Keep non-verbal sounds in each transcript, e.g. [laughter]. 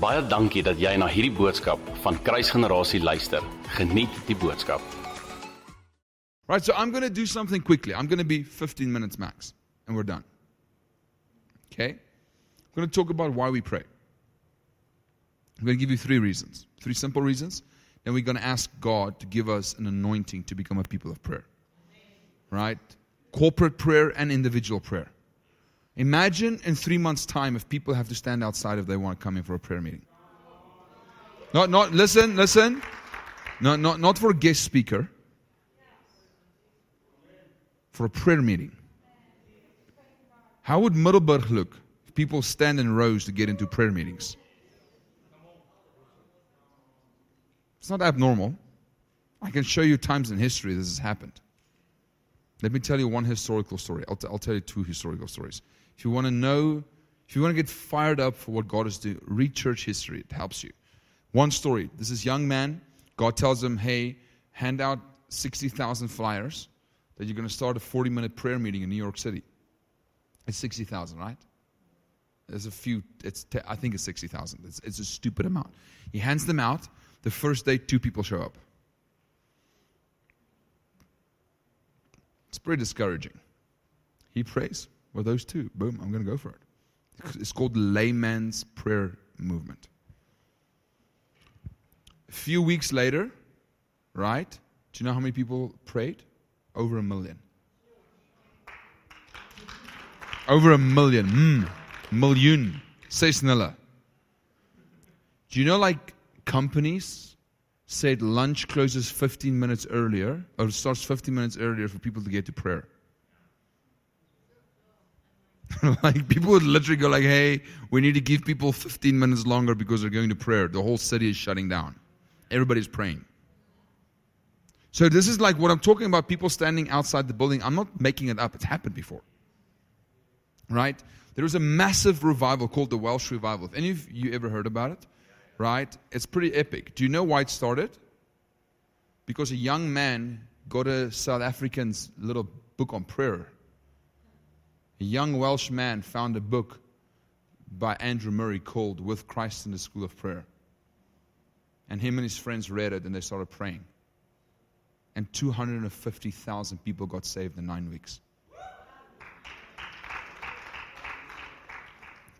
Baie dankie dat jy na hierdie boodskap van Kruisgenerasie luister. Geniet die boodskap. Right, so I'm going to do something quickly. I'm going to be 15 minutes max, and we're done. Okay? I'm going to talk about why we pray. I'm going to give you three reasons, three simple reasons. Then we're going to ask God to give us an anointing to become a people of prayer. Right? Corporate prayer and individual prayer. Imagine in three months' time if people have to stand outside if they want to come in for a prayer meeting. Not, not, listen, listen. No, not, not for a guest speaker, for a prayer meeting. How would Middelburg look if people stand in rows to get into prayer meetings? It's not abnormal. I can show you times in history this has happened. Let me tell you one historical story. I'll, t- I'll tell you two historical stories. If you want to know, if you want to get fired up for what God is doing, read church history. It helps you. One story. This is young man. God tells him, hey, hand out 60,000 flyers that you're going to start a 40 minute prayer meeting in New York City. It's 60,000, right? There's a few, it's I think it's 60,000. It's, it's a stupid amount. He hands them out. The first day, two people show up. It's pretty discouraging. He prays. Well, those two. Boom, I'm going to go for it. It's called layman's prayer movement. A few weeks later, right? Do you know how many people prayed? Over a million. Over a million. Mm, million. Say sneller. Do you know, like, companies said lunch closes 15 minutes earlier, or starts 15 minutes earlier for people to get to prayer? [laughs] like people would literally go like, "Hey, we need to give people 15 minutes longer because they're going to prayer. The whole city is shutting down. Everybody's praying." So this is like what I'm talking about people standing outside the building. I'm not making it up. It's happened before. Right? There was a massive revival called the Welsh revival. Have any of you ever heard about it? Right? It's pretty epic. Do you know why it started? Because a young man got a South African's little book on prayer a young Welsh man found a book by Andrew Murray called With Christ in the School of Prayer. And him and his friends read it and they started praying. And 250,000 people got saved in nine weeks.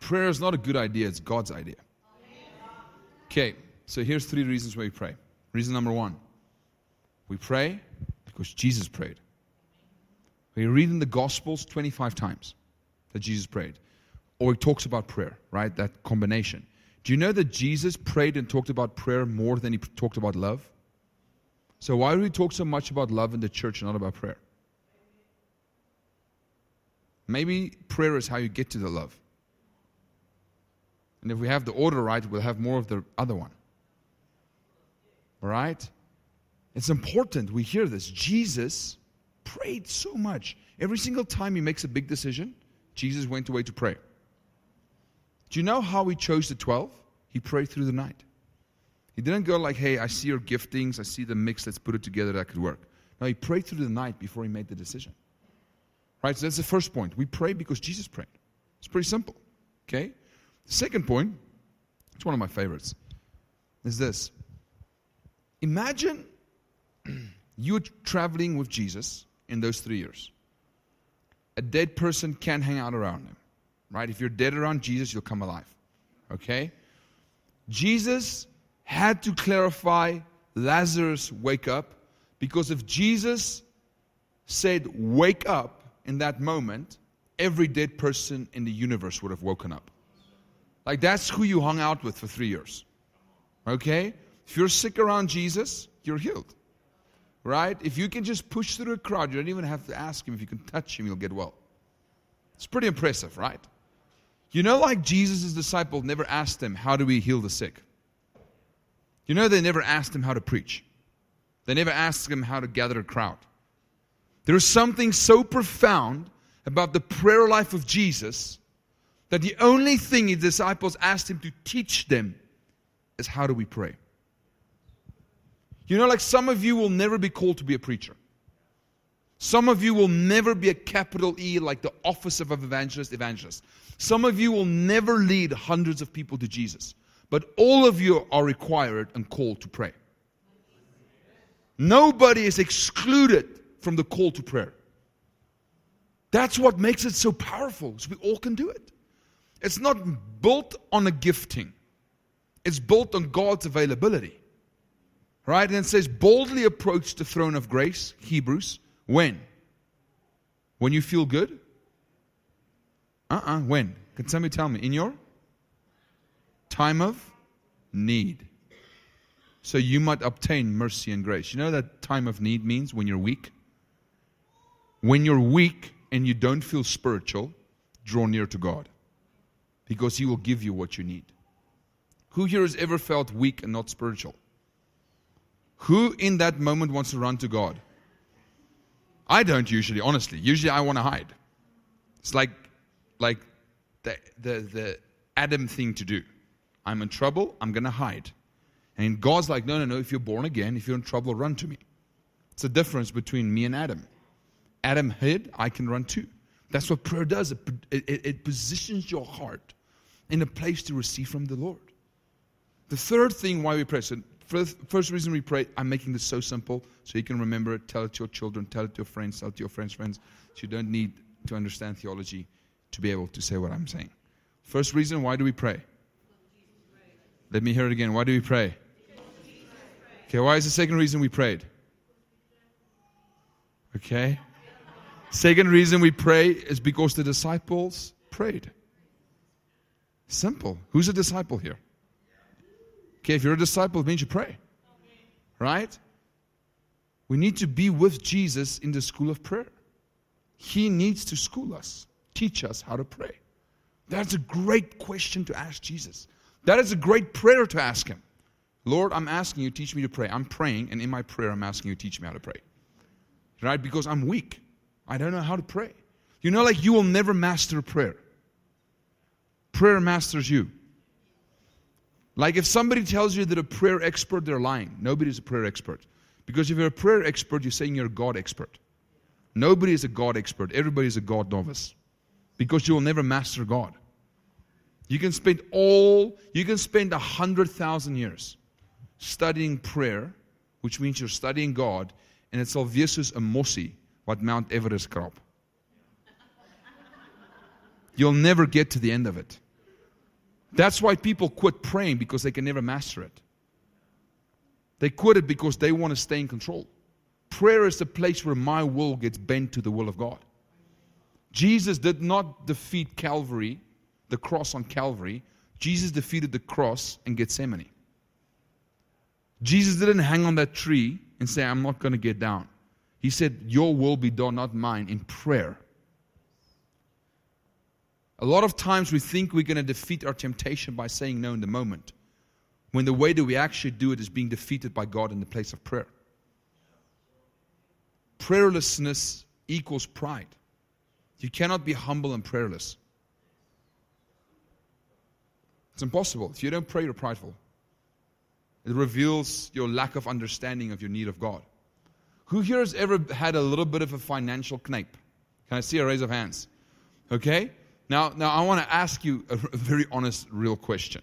Prayer is not a good idea, it's God's idea. Okay, so here's three reasons why we pray. Reason number one we pray because Jesus prayed. We read in the Gospels 25 times that Jesus prayed. Or he talks about prayer, right? That combination. Do you know that Jesus prayed and talked about prayer more than he talked about love? So why do we talk so much about love in the church and not about prayer? Maybe prayer is how you get to the love. And if we have the order right, we'll have more of the other one. Right? It's important we hear this. Jesus prayed so much. Every single time he makes a big decision, Jesus went away to pray. Do you know how he chose the 12? He prayed through the night. He didn't go like, hey, I see your giftings, I see the mix, let's put it together, that could work. No, he prayed through the night before he made the decision. Right? So that's the first point. We pray because Jesus prayed. It's pretty simple. Okay? The second point, it's one of my favorites, is this. Imagine [clears throat] you're traveling with Jesus in those three years. A dead person can't hang out around him, right? If you're dead around Jesus, you'll come alive. Okay? Jesus had to clarify Lazarus, wake up, because if Jesus said, wake up in that moment, every dead person in the universe would have woken up. Like that's who you hung out with for three years. Okay? If you're sick around Jesus, you're healed. Right? If you can just push through a crowd, you don't even have to ask him. If you can touch him, you'll get well. It's pretty impressive, right? You know, like Jesus' disciples never asked him, How do we heal the sick? You know, they never asked him how to preach, they never asked him how to gather a crowd. There is something so profound about the prayer life of Jesus that the only thing his disciples asked him to teach them is how do we pray? You know, like some of you will never be called to be a preacher. Some of you will never be a capital E like the office of an evangelist, evangelist. Some of you will never lead hundreds of people to Jesus. But all of you are required and called to pray. Nobody is excluded from the call to prayer. That's what makes it so powerful, so we all can do it. It's not built on a gifting, it's built on God's availability. Right? And it says, boldly approach the throne of grace, Hebrews. When? When you feel good? Uh uh When? Can somebody tell me? In your time of need. So you might obtain mercy and grace. You know that time of need means when you're weak? When you're weak and you don't feel spiritual, draw near to God because He will give you what you need. Who here has ever felt weak and not spiritual? Who in that moment wants to run to God? I don't usually, honestly. Usually I want to hide. It's like, like the, the, the Adam thing to do. I'm in trouble, I'm going to hide. And God's like, no, no, no, if you're born again, if you're in trouble, run to me. It's the difference between me and Adam. Adam hid, I can run too. That's what prayer does. It, it, it positions your heart in a place to receive from the Lord. The third thing why we pray, so First, reason we pray, I'm making this so simple so you can remember it, tell it to your children, tell it to your friends, tell it to your friends' friends. So you don't need to understand theology to be able to say what I'm saying. First reason, why do we pray? Let me hear it again. Why do we pray? Okay, why is the second reason we prayed? Okay. Second reason we pray is because the disciples prayed. Simple. Who's a disciple here? Okay, if you're a disciple, it means you pray. Right? We need to be with Jesus in the school of prayer. He needs to school us, teach us how to pray. That's a great question to ask Jesus. That is a great prayer to ask Him. Lord, I'm asking you, teach me to pray. I'm praying, and in my prayer, I'm asking you, teach me how to pray. Right? Because I'm weak. I don't know how to pray. You know, like you will never master prayer. Prayer masters you. Like if somebody tells you that a prayer expert, they're lying. Nobody's a prayer expert. Because if you're a prayer expert, you're saying you're a God expert. Nobody is a God expert. Everybody is a God novice. Because you will never master God. You can spend all, you can spend a hundred thousand years studying prayer, which means you're studying God, and it's obvious a mossy what Mount Everest crop. You'll never get to the end of it. That's why people quit praying because they can never master it. They quit it because they want to stay in control. Prayer is the place where my will gets bent to the will of God. Jesus did not defeat Calvary, the cross on Calvary. Jesus defeated the cross in Gethsemane. Jesus didn't hang on that tree and say, I'm not going to get down. He said, Your will be done, not mine, in prayer. A lot of times we think we're going to defeat our temptation by saying no in the moment, when the way that we actually do it is being defeated by God in the place of prayer. Prayerlessness equals pride. You cannot be humble and prayerless. It's impossible. If you don't pray, you're prideful. It reveals your lack of understanding of your need of God. Who here has ever had a little bit of a financial knape? Can I see a raise of hands? Okay? Now, now I want to ask you a, very honest, real question.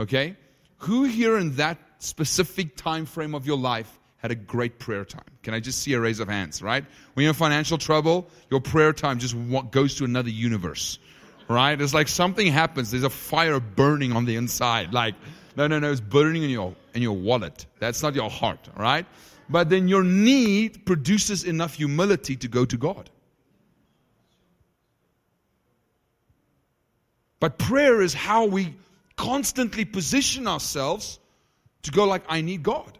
Okay? Who here in that specific time frame of your life had a great prayer time? Can I just see a raise of hands, right? When you're in financial trouble, your prayer time just goes to another universe, right? It's like something happens. There's a fire burning on the inside. Like, no, no, no, it's burning in your, in your wallet. That's not your heart, right? But then your need produces enough humility to go to God. But prayer is how we constantly position ourselves to go like, I need God.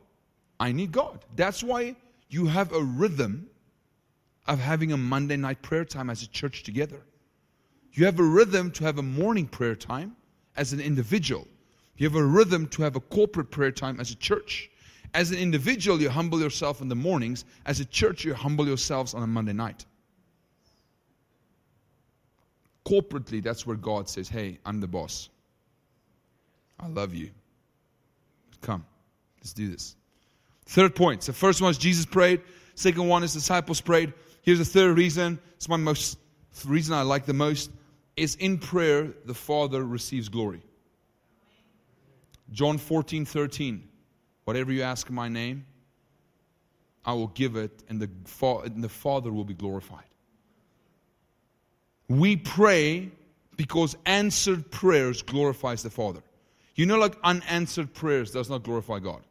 I need God. That's why you have a rhythm of having a Monday night prayer time as a church together. You have a rhythm to have a morning prayer time as an individual. You have a rhythm to have a corporate prayer time as a church. As an individual, you humble yourself in the mornings. As a church, you humble yourselves on a Monday night. Corporately, that's where God says, Hey, I'm the boss. I love you. Come, let's do this. Third point. So, first one is Jesus prayed. Second one is disciples prayed. Here's the third reason. It's my most reason I like the most is in prayer the Father receives glory. John 14, 13. Whatever you ask in my name, I will give it, and the, and the Father will be glorified. We pray because answered prayers glorifies the Father. You know, like unanswered prayers does not glorify God.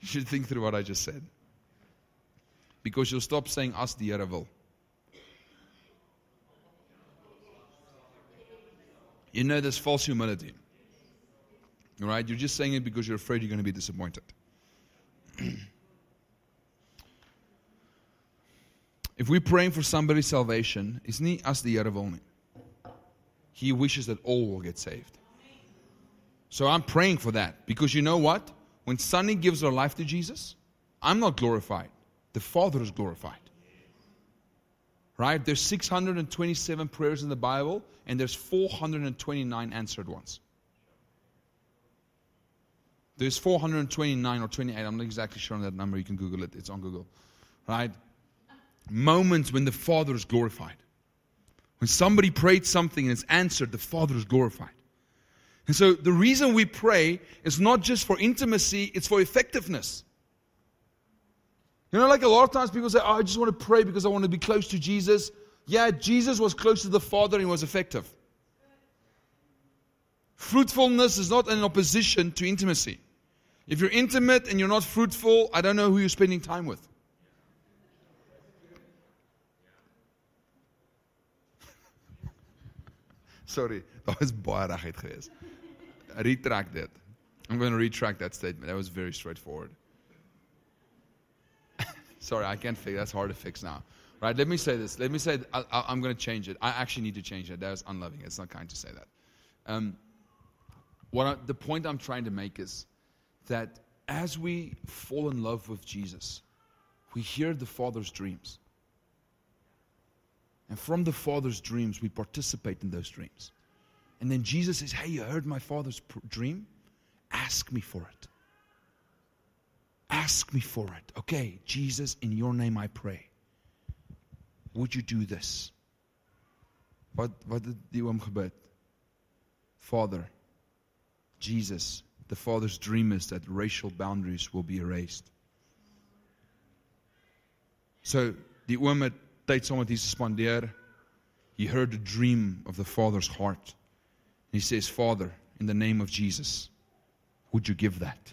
You should think through what I just said. Because you'll stop saying, Us the Here. You know, there's false humility. All right? You're just saying it because you're afraid you're going to be disappointed. [clears throat] if we're praying for somebody's salvation, it's not us the wil He wishes that all will get saved. So I'm praying for that because you know what? When Sunny gives her life to Jesus, I'm not glorified. The Father is glorified. Right? There's 627 prayers in the Bible, and there's 429 answered ones. There's 429 or 28. I'm not exactly sure on that number. You can Google it. It's on Google. Right? Moments when the Father is glorified. When somebody prayed something and it's answered, the Father is glorified. And so the reason we pray is not just for intimacy, it's for effectiveness. You know, like a lot of times people say, oh, I just want to pray because I want to be close to Jesus. Yeah, Jesus was close to the Father and he was effective. Fruitfulness is not in opposition to intimacy. If you're intimate and you're not fruitful, I don't know who you're spending time with. Sorry, [laughs] that was baie geweest. Retract that. I'm going to retract that statement. That was very straightforward. [laughs] Sorry, I can't fix. That's hard to fix now. Right? Let me say this. Let me say. I, am going to change it. I actually need to change it. That was unloving. It's not kind to say that. Um, what I, the point I'm trying to make is that as we fall in love with Jesus, we hear the Father's dreams. And from the Father's dreams, we participate in those dreams. And then Jesus says, Hey, you heard my Father's dream? Ask me for it. Ask me for it. Okay, Jesus, in your name I pray. Would you do this? Wat wat het die oom? Father, Jesus, the Father's dream is that racial boundaries will be erased. So, die oom tyd saam met Jesus spandeer. He heard the dream of the Father's heart. And he says, Father, in the name of Jesus, would you give that?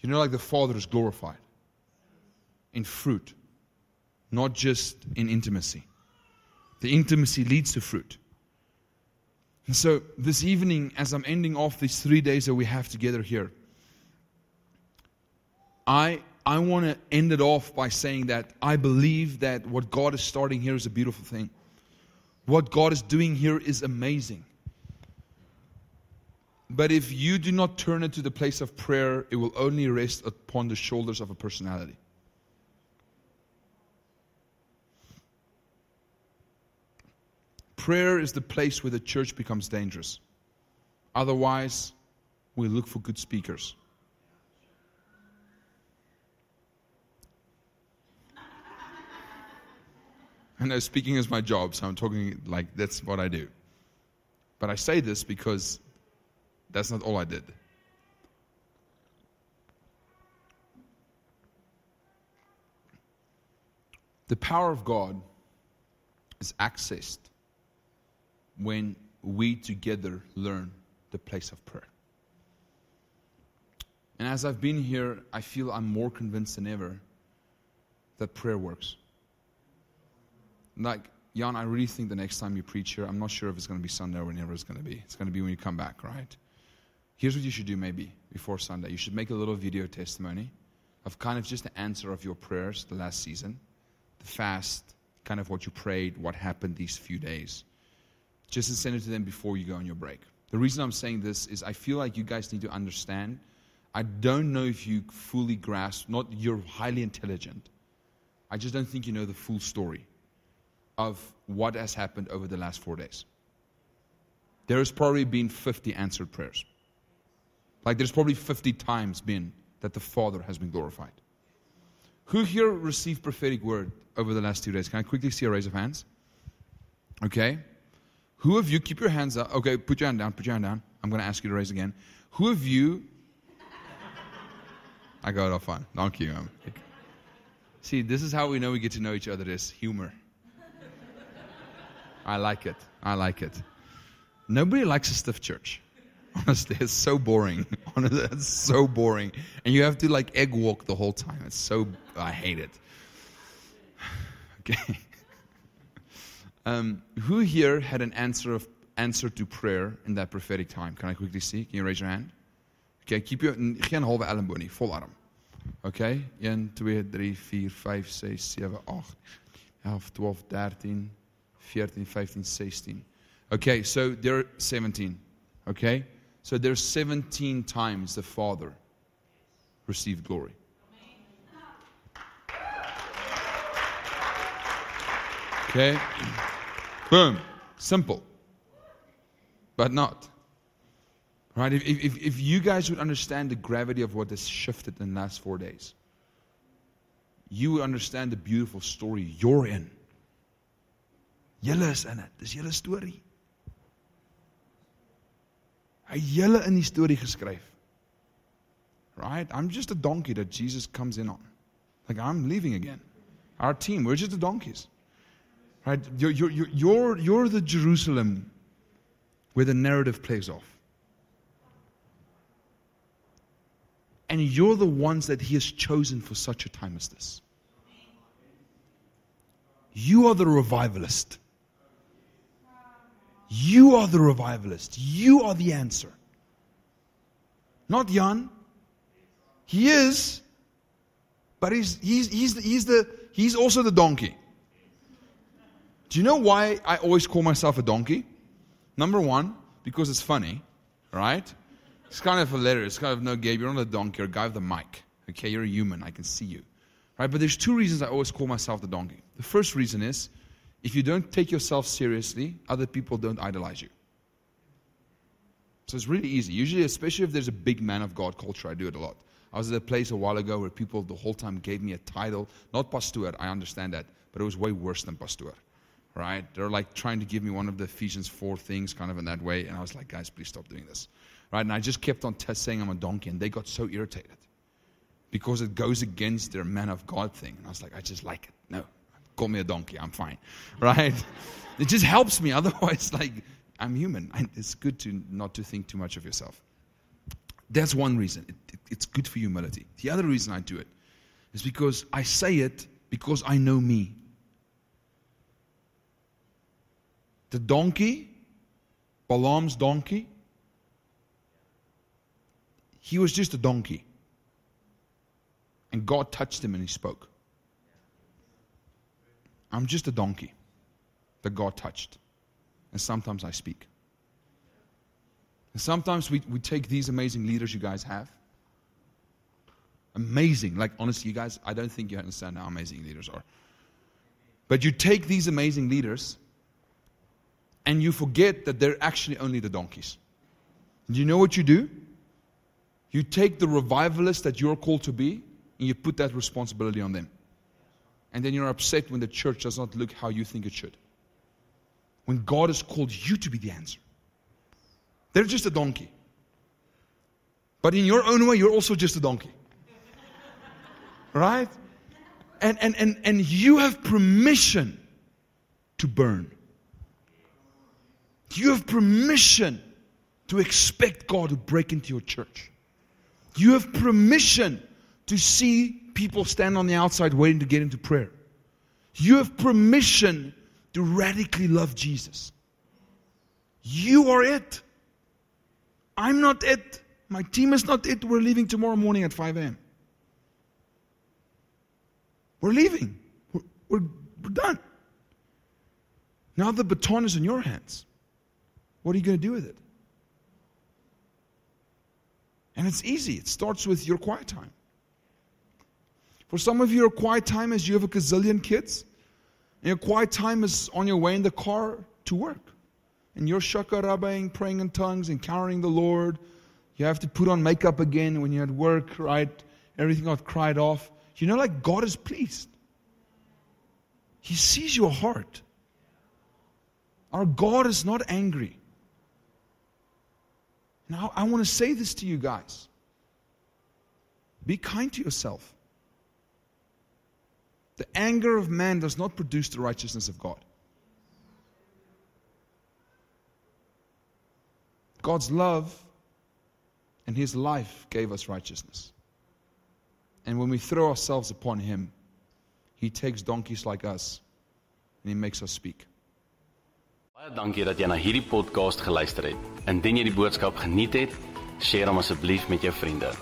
You know, like the Father is glorified in fruit, not just in intimacy. The intimacy leads to fruit. And so, this evening, as I'm ending off these three days that we have together here, I, I want to end it off by saying that I believe that what God is starting here is a beautiful thing. What God is doing here is amazing. But if you do not turn it to the place of prayer, it will only rest upon the shoulders of a personality. Prayer is the place where the church becomes dangerous. Otherwise, we look for good speakers. I know speaking is my job, so I'm talking like that's what I do. But I say this because that's not all I did. The power of God is accessed when we together learn the place of prayer. And as I've been here, I feel I'm more convinced than ever that prayer works. Like, Jan, I really think the next time you preach here, I'm not sure if it's going to be Sunday or whenever it's going to be. It's going to be when you come back, right? Here's what you should do maybe before Sunday. You should make a little video testimony of kind of just the answer of your prayers the last season, the fast, kind of what you prayed, what happened these few days. Just to send it to them before you go on your break. The reason I'm saying this is I feel like you guys need to understand. I don't know if you fully grasp, not you're highly intelligent. I just don't think you know the full story of what has happened over the last four days. There has probably been 50 answered prayers. Like there's probably 50 times been that the Father has been glorified. Who here received prophetic word over the last two days? Can I quickly see a raise of hands? Okay? Who of you, keep your hands up. Okay, put your hand down, put your hand down. I'm going to ask you to raise again. Who of you, [laughs] I got it off fine. Thank you. Um, See, this is how we know we get to know each other. Is humor. I like it. I like it. Nobody likes a stiff church. [laughs] Honestly, it's so boring. [laughs] Honestly, it's so boring. And you have to like egg walk the whole time. It's so, I hate it. [sighs] Okay. [laughs] Um, who here had an answer of answer to prayer in that prophetic time? Can I quickly see? Can you raise your hand? Okay, keep your geen halve elleboog nie, vol arm. Okay? 1 2 3 4 5 6 7 8 11 12 13 14 15 16. Okay, so there are 17. Okay? So there's 17 times the Father received glory. Okay? Boom. Simple. But not. Right? If, if, if you guys would understand the gravity of what has shifted in the last four days, you would understand the beautiful story you're in. Julle is in dit. Dis julle storie. Hy julle in die storie geskryf. Right? I'm just a donkey that Jesus comes in on. Like I'm leaving again. Our team, we're just the donkeys. Right? You're, you're, you're, you're the Jerusalem where the narrative plays off. And you're the ones that He has chosen for such a time as this. You are the revivalist. You are the revivalist. You are the answer. Not Jan. He is, but he's, he's, he's, the, he's, the, he's also the donkey. Do you know why I always call myself a donkey? Number one, because it's funny, right? It's kind of hilarious. It's kind of, no, Gabe, you're not a donkey, you're a guy with a mic. Okay, you're a human. I can see you. Right? But there's two reasons I always call myself the donkey. The first reason is if you don't take yourself seriously, other people don't idolize you. So it's really easy. Usually, especially if there's a big man of God culture, I do it a lot. I was at a place a while ago where people the whole time gave me a title, not pastor, I understand that, but it was way worse than pastor right? They're like trying to give me one of the Ephesians 4 things kind of in that way. And I was like, guys, please stop doing this, right? And I just kept on t- saying I'm a donkey. And they got so irritated because it goes against their man of God thing. And I was like, I just like it. No, call me a donkey. I'm fine, [laughs] right? it just helps me. [laughs] Otherwise, like, I'm human. It's good to not to think too much of yourself. That's one reason. It, it, it's good for humility. The other reason I do it is because I say it because I know me. The donkey, Balaam's donkey, he was just a donkey. And God touched him and he spoke. I'm just a donkey that God touched. And sometimes I speak. And sometimes we, we take these amazing leaders you guys have. Amazing. Like, honestly, you guys, I don't think you understand how amazing leaders are. But you take these amazing leaders and you forget that they're actually only the donkeys. Do you know what you do? You take the revivalist that you're called to be and you put that responsibility on them. And then you're upset when the church does not look how you think it should. When God has called you to be the answer. They're just a donkey. But in your own way, you're also just a donkey. Right? And, and, and, and you have permission to burn. You have permission to expect God to break into your church. You have permission to see people stand on the outside waiting to get into prayer. You have permission to radically love Jesus. You are it. I'm not it. My team is not it. We're leaving tomorrow morning at 5 a.m. We're leaving. We're, we're, we're done. Now the baton is in your hands. What are you going to do with it? And it's easy. It starts with your quiet time. For some of you, your quiet time is you have a gazillion kids, and your quiet time is on your way in the car to work. And you're shakarabaing, praying in tongues, encountering the Lord. You have to put on makeup again when you're at work, right? Everything got cried off. You know, like God is pleased. He sees your heart. Our God is not angry. Now, I want to say this to you guys be kind to yourself. The anger of man does not produce the righteousness of God. God's love and his life gave us righteousness. And when we throw ourselves upon him, he takes donkeys like us and he makes us speak. Baie dankie dat jy na hierdie podcast geluister het. Indien jy die boodskap geniet het, deel hom asseblief met jou vriende.